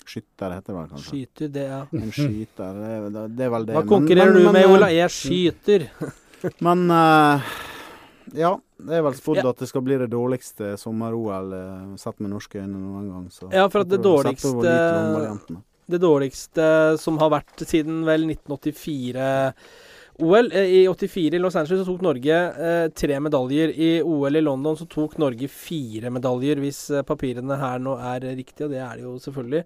Skytter heter det vel kanskje. Skyter, det, ja. En skyter, det, er- det, det er vel det. Hva konkurrerer men- du med, Ola? Jeg skyter. Men uh, ja, det er vel spådd Ja. at det skal bli det dårligste sommer-OL sett med norske øyne noen gang. Så Ja, for at det dårligste- Det dårligste som har vært siden vel 1984 OL. Eh, I 84 i Los Angeles så tok Norge eh, tre medaljer. I OL i London så tok Norge fire medaljer, hvis eh, papirene her nå er riktige, og det er det jo selvfølgelig.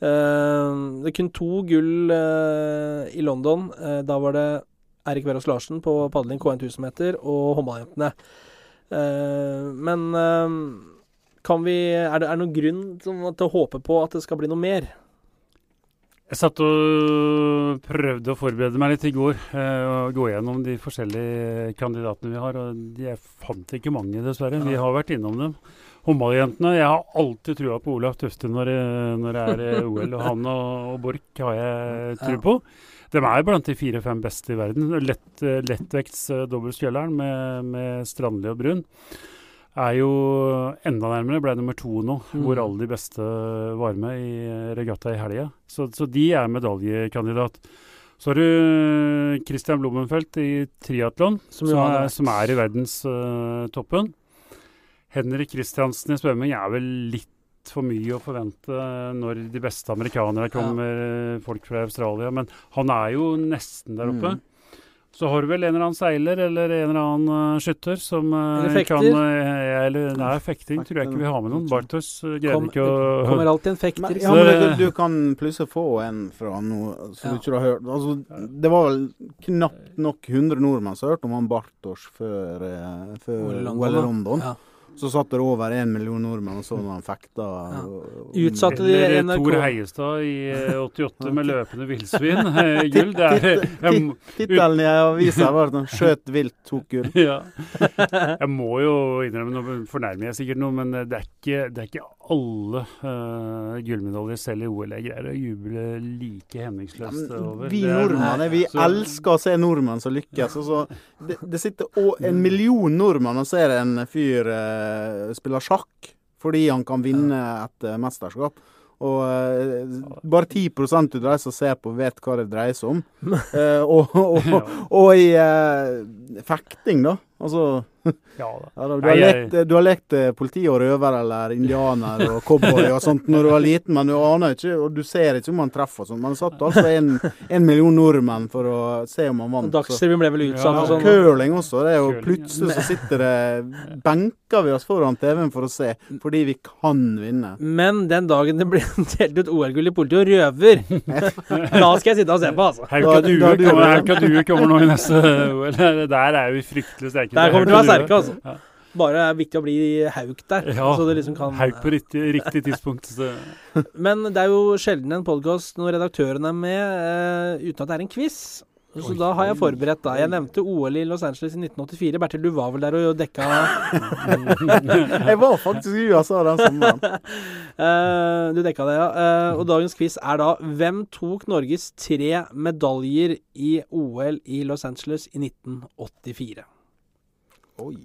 Eh, det er kun to gull eh, i London. Eh, da var det Erik Verås Larsen på padling K1 1000-meter og håndballjentene. Men kan vi Er det er det noen grunn til å håpe på at det skal bli noe mer? Jeg satt og prøvde å forberede meg litt i går eh, og gå gjennom de forskjellige kandidatene vi har. og Jeg fant ikke mange, dessverre. Vi har vært innom dem. Håndballjentene. Jeg har alltid trua på Olaf Tøfte når, det- er eh, OL. Og han og, Borch har jeg Ja. på. De er blant de fire-fem beste i verden. Lett, eh, lettvekts eh, dobbeltskjelleren med, med Strandli og Brun er jo enda nærmere. Ble nummer to nå, Mm. hvor alle de beste var med i eh, regatta i helga. Så, så de er medaljekandidat. Så har du Christian Blummenfelt i triatlon, Som som, er, i verdenstoppen. Henrik Kristiansen i svømming er vel litt for mye å forvente når de beste amerikanere kommer, ja. folk fra Australia. Men han er jo nesten der oppe. Mm. Så har du vel en eller annen seiler eller en eller annen uh, skytter som uh, Eller fekter. kan uh, Eller nei, fekting tror jeg ikke vi har med noen. Bartos uh, greide Kom, ikke det kommer alltid en fekter. Men, ja, men du, du kan plutselig få en fra noe som Ja. du ikke har hørt. Altså, det var vel knapt nok 100 nordmenn som hørte om han Bartos før, før OL. London. Ja. Så satt det over en million nordmenn og så når han fekta. Ja. Utsatte de Eller NRK? Tor Heiestad i uh, 88 med løpende villsvin. Uh, gull. Det er Tittelen i avisa var 'Skjøt vilt, tok gull'. ja. Jeg må jo innrømme, nå fornærmer jeg sikkert noe, men det er ikke, det er ikke alle uh, gullmedaljer selv i OL jeg greier å juble like hemningsløst over. vi nordmenn vi Så- elsker å se nordmenn som lykkes. Altså, det, det sitter å- en million nordmenn og ser en fyr eh, spille sjakk fordi han kan vinne et eh, mesterskap. Og eh, bare 10 ut av de som ser på, vet hva det dreier seg om. Eh, og, og, og, i eh, fekting, da. Altså Ja da. ja, da, du, Nei, har lekt, du har lekt eh, politi og røver eller indianer og cowboy og sånt når du var liten, men du aner ikke, og du ser ikke om han treffer og sånn. Man satt altså en, en million nordmenn for å se om han vant. Dagsrevyen ble vel utsatt Ja, sånn. curling også. Det er jo plutselig så sitter det benker vi oss foran TV-en for å se, fordi vi kan vinne. Men den dagen det blir delt ut OL-gull i politi og røver, da skal jeg sitte og se på, altså. Hauka Due kommer, kommer nå i neste OL. Der er vi fryktelig sterke. Der kommer det til å være sterke, altså. Ja. Bare er viktig å bli hauk der. Ja, så det liksom kan Hauk på riktig, riktig tidspunkt. Så. Men det er jo sjelden en podkast når redaktøren er med, uh, uten at det er en quiz. Så Oi. da har jeg forberedt, da. Jeg nevnte OL i Los Angeles i 1984. Bertil, du var vel der og dekka Jeg var faktisk i USA den sommeren. eh, Du dekka det, ja. Eh, og dagens quiz er da Hvem tok Norges tre medaljer i OL i Los Angeles i 1984? Oi.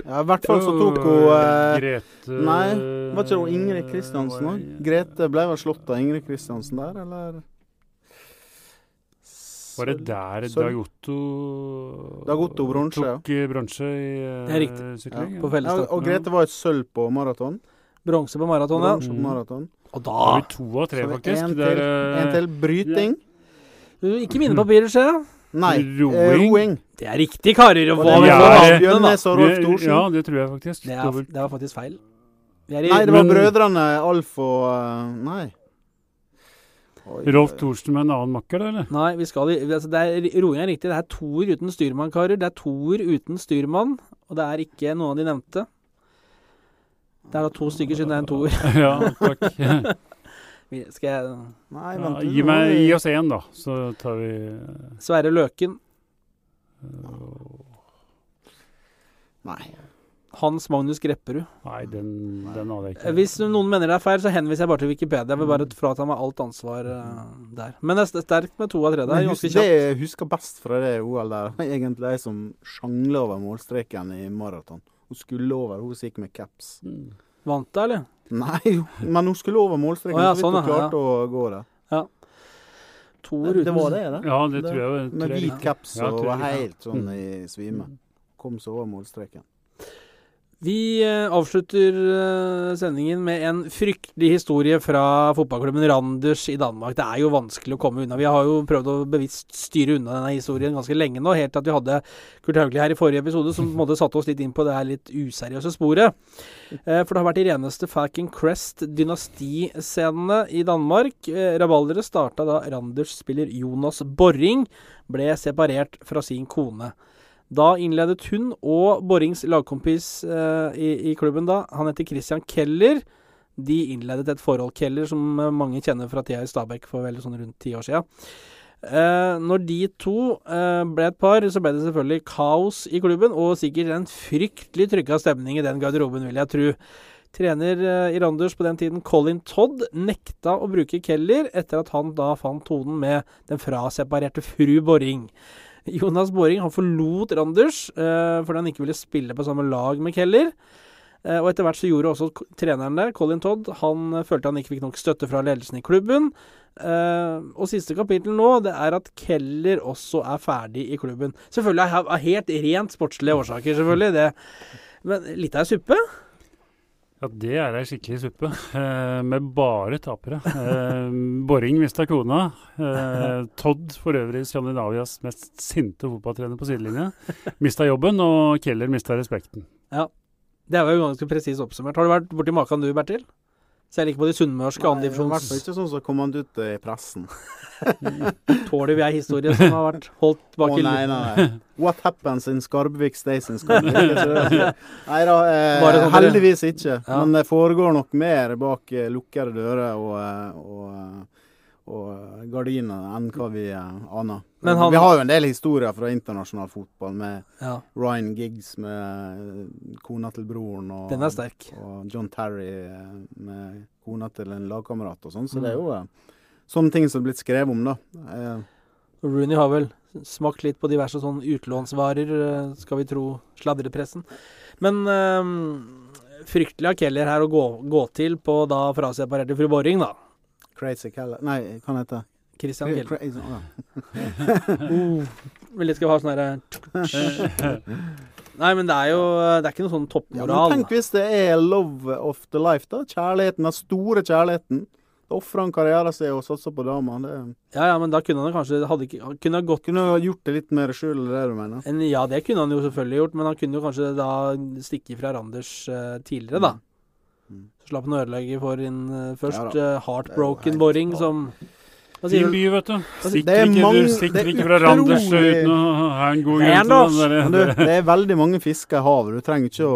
Ja, I hvert fall så tok hun eh, Grete Nei, var ikke det Ingrid Kristiansen òg? Grete ble vel slått av Ingrid Kristiansen der, eller? Var det der Sølv. Dagotto bronse, ja. tok eh, bronse i eh, riktig. sykling? På Ja, og Grete var et sølv på maraton. Bronse på maraton, ja. Bronse på maraton. Og Da har vi to av tre, faktisk. En til, eh, en til. Bryting. Ja. Ikke mine papirer, ser jeg. Nei, Roing. eh, roing. Det er riktig, karer. Og hva det vi Ja. Ja, det tror jeg faktisk. Det, er, det var faktisk feil. Er i, Nei, det var Men- brødrene Alf og eh, Nei. Oi, Rolf. Thorsen med en annen makker, da, eller? Nei, vi skal altså det er, Roing er riktig. Det er toer uten styrmann, karer. Det er toer uten styrmann. Og det er ikke noen av de nevnte. Det er da to stykker siden det er en toer. Ja, takk. Skal jeg Nei, Ja, gi, meg, gi oss én, da, så tar vi Sverre Løken. Nei. Hans Magnus Grepperud. Nei, den, den hadde jeg Eh, ikke. Hvis noen mener det er feil, så henviser jeg bare til Wikipedia. Jeg vil bare frata meg alt ansvar eh, der. Men det er sterkt med to av tre der. Husk, det jeg husker best fra det OL der, egentlig ei som sjangla over målstreken i maraton. Hun skulle over, hun som gikk med caps. Mm. Vant det, eller? Nei, men hun skulle over målstreken, oh, ja, så vidt sånn, hun ja, å gå der. Toer Det uten var det, det? Ja, det tror jeg. Med tror med hvit caps Ja, og jeg var helt sånn Mm. i svime. Kom så over målstreken. Vi eh, avslutter eh, sendingen med en fryktelig historie fra fotballklubben Randers i Danmark. Det er jo vanskelig å komme unna. Vi har jo prøvd å bevisst styre unna denne historien ganske lenge nå, helt til at vi hadde Kurt Hauglie her i forrige episode, som på en måte satte oss litt inn på det her litt useriøse sporet. Eh, For det har vært de reneste Falcon Crest-dynastiscenene i Danmark. Rabalderet starta da Randers-spiller Jonas Borring ble separert fra sin kone. Da innledet hun og Borrings lagkompis eh, i, i klubben da, han heter Christian Keller. De innledet et forhold, Keller, som eh, mange kjenner fra tida i Stabæk for vel sånn rundt ti år sia. Eh, når de to eh, ble et par, så ble det selvfølgelig kaos i klubben, og sikkert en fryktelig trykka stemning i den garderoben, vil jeg tro. Trener eh, i Randers på den tiden, Colin Todd, nekta å bruke Keller etter at han da fant tonen med den fraseparerte fru Borring. Jonas Boring han forlot Randers eh, fordi han ikke ville spille på samme lag med Keller. Eh, og etter hvert så gjorde også treneren det, Colin Todd. Han eh, følte han ikke fikk nok støtte fra ledelsen i klubben. Eh, og siste kapittel nå, det er at Keller også er ferdig i klubben. Selvfølgelig av helt rent sportslige årsaker, selvfølgelig. Det. Men litt av ei suppe? Ja, det er ei skikkelig suppe, eh, med bare tapere. Eh, Boring mista kona. Eh, Todd, for øvrig Skandinavias mest sinte fotballtrener på sidelinja, mista jobben, og Keller mista respekten. Ja, Det var jo ganske presis oppsummert. Har du vært borti maken du, Bertil? Selv ikke på de sunnmørske Nei, I hvert fall ikke sånn som kom han ut i pressen. Tåler vi ei historie som har vært holdt bak i nei, nei. What happens in Skarbvik stays in Skarbvik. Nei da, eh, sånn heldigvis ikke. Ja. Men det foregår nok mer bak eh, lukkede dører og, eh, og, eh, og eh, gardiner enn hva vi eh, aner. Men han- Vi har jo en del historier fra internasjonal fotball med Ja, Ryan Giggs med eh, kona til broren og, og John Terry med kona til en lagkamerat og sånn. Så Mm. det er jo eh, sånne ting som er blitt skrevet om, da. Rooney har vel smakt litt på diverse sånne utlånsvarer, skal vi tro sladrepressen. Men eh, fryktelig av Keller her å gå, gå til på da fraseparerte fru Borring, da. Crazy Keller Nei, hva heter det? Christian Keller. Crazy, vil de skal ha sånn herre Nei, men det er jo Det er ikke noe sånn toppmoral. Ja, tenk hvis det er love of the life, da. Kjærligheten, den store kjærligheten. Da ofrer han karrieren sin og satser på dama. Det ja, ja, men da kunne han kanskje hadde ikke, han kunne ha gått kunne ha gjort det litt mer sjøl, er det du mener? en, Ja, det kunne han jo selvfølgelig gjort, men han kunne jo kanskje da stikke fra Randers uh, tidligere, da. Mm. Så slapp han å ødelegge for en eh, først Ja eh, heartbroken boring som Fin by, vet du. Sikker det er ikke, mange- er ikke fra Randers uten å ha en god grunn til Anders! der- du, det er veldig mange fisker i havet. Du trenger ikke å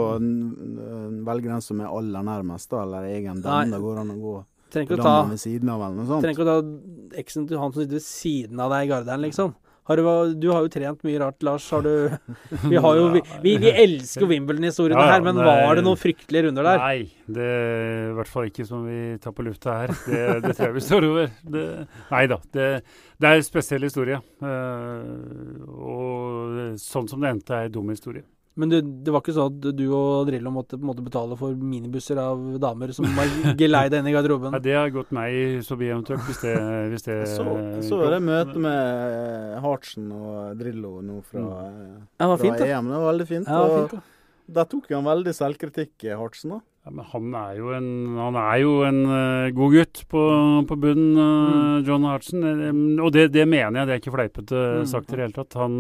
velge den som er aller nærmest, da, eller egen den. Det går an å gå Trenger ikke å ta ved siden av, eller noe sånt. Trenger ikke å ta eksen til han som sitter ved siden av deg i Garderen, liksom. Har du, du har jo trent mye rart, Lars. Har du Vi, har jo, vi, vi, vi elsker Wimbledon-historiene Ja, ja, her, men det- var det noen fryktelige runder der? Nei, det er i hvert fall ikke som vi tar på lufta her. Det, det tror jeg vi står over. Det, nei da. Det, det er en spesiell historie. Eh, og sånn som det endte, er en dum historie. Men det, det var ikke sånn at du og Drillo måtte måte betale for minibusser av damer som var geleida inn i garderoben? Ja, det har gått meg forbi eventuelt, hvis det, hvis det Så, så, var det møte med Hartsen og Drillo nå fra, eh, Ja, det var fra fint. EM. Det var veldig fint. Ja, det var fint, da. Der tok han veldig selvkritikk, Hartsen. da. Ja, men han er jo en, han er jo en uh, god gutt på, på bunnen, eh, John Hartsen. Eh, og det, det mener jeg, det er ikke fleipete uh, sagt i det hele tatt. Han,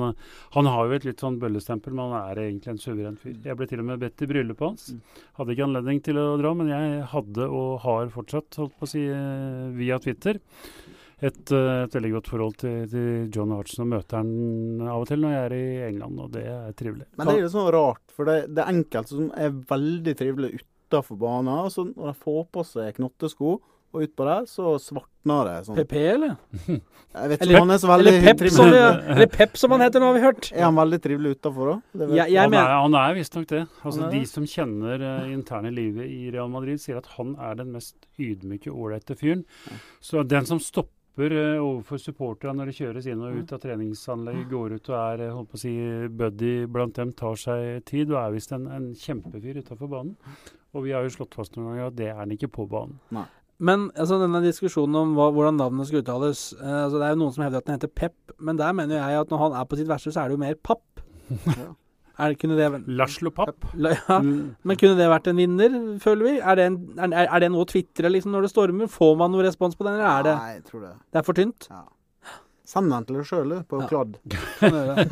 han har jo et litt sånn bøllestempel, men han er egentlig en suveren fyr. Jeg ble til og med bedt i bryllupet hans. Hadde ikke anledning til å dra, men jeg hadde og har fortsatt, holdt på å si, via Twitter. Et, eh, et veldig godt forhold til, til John Hartsen og møter han av og til når jeg er i England, og det er trivelig. Men det er jo sånn rart, for det, det er enkelte som er veldig trivelige utafor banen. Og så når de får på seg knottesko og utpå der, så svartner det sånn. PP, eller? Jeg vet ikke Eller- han er så veldig Eller Pep, som, trivelig. eller Pep, som han heter nå, har vi hørt. Er han veldig trivelig utafor, òg? Jeg han, er, han er visstnok det. Altså, de som kjenner uh, interne livet i Real Madrid, sier at han er den mest ydmyke, ålreite fyren. Så den som stopper uh, overfor supporterne når de kjøres inn og ut av treningsanlegg, går ut og er uh, holdt på å si, buddy blant dem, tar seg tid, og er visst en, en kjempefyr utafor banen. Og vi har jo slått fast noen ganger at det er han ikke på banen. Nei. Men altså, denne diskusjonen om hva, hvordan navnet skal uttales eh, altså, Det er jo noen som hevder at den heter Pep, men der mener jeg at når han er på sitt verste, så er det jo mer papp. Er det, kunne det, Laslo Papp. la, ja, Mm. men kunne det vært en vinner, føler vi? Er det, en, er, er det noe å tvitre liksom, når det stormer? Får man noe respons på den, eller er det, Nei, jeg tror det. det er for tynt? Ja. Send den til deg sjøl, på Ja. kladd. Kan gjøre.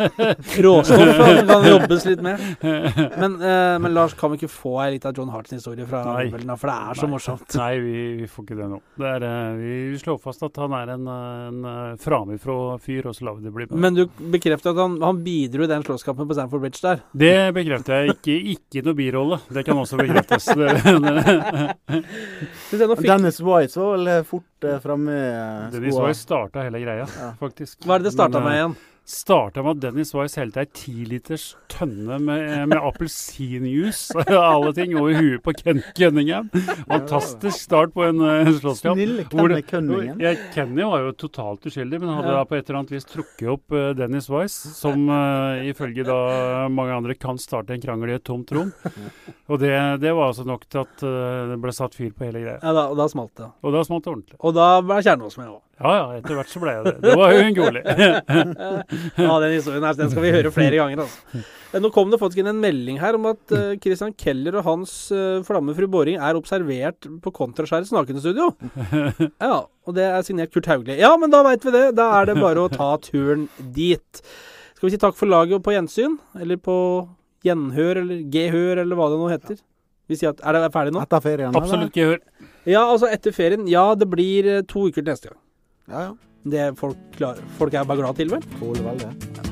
Råstoff kan- kan jobbes litt med. Men, eh, men Lars, kan vi ikke få ei lita John Hartsen-historie fra Nei. For det er så Nei. morsomt. Nei, vi, vi får ikke det nå. Det er, eh, vi slår fast at han er en, en eh, framifrå fyr, og så lar vi det bli med. Men du bekrefter at han, han bidro i den slåsskampen på Stamford Bridge der. Det bekrefter jeg. Ikke, ikke noe birolle. Det kan også bekreftes. Det- Dennis White var vel fort eh, framme i eh, Dennis Wise starta hele greia, Ja. faktisk. Hva er det det starta med eh, igjen? Starta med at Dennis Weiss helte ei tiliters tønne med, med appelsinjuice av alle ting over huet på Ken Cunningham. Fantastisk start på en uh, slåsskamp. Snill Hvor Kenny Cunningham. Ja, Kenny var jo totalt uskyldig, men hadde Ja. da på et eller annet vis trukket opp uh, Dennis Weiss, som uh, ifølge da mange andre kan starte en krangel i et tomt rom. Og det, det var altså nok til at eh, det ble satt fyr på hele greia. Ja, da, og da smalt det. Og da smalt det ordentlig. Og da ble Kjernås med òg. Ja ja, etter hvert så ble jeg det. Det var jo en. Ja, den historien her, den skal vi høre flere ganger. Altså. Eh, Nå kom det faktisk inn en melding her om at eh, Christian Keller og hans uh, flammefru Boring er observert på Kontraskjærets nakenstudio. Ja, og det er signert Kurt Hauglie. Ja, men da veit vi det. Da er det bare å ta turen dit. Skal vi si takk for laget og på gjensyn? Eller på gjenhør, eller gehør, eller hva det nå heter. Vi sier at, Er det ferdig nå? Etter ferien? Absolutt gehør. Ja, altså etter ferien. Ja, det blir eh, to uker til neste gang. Ja, ja. Det folk, klar, folk er bare glad til, vel? Tåler vel det.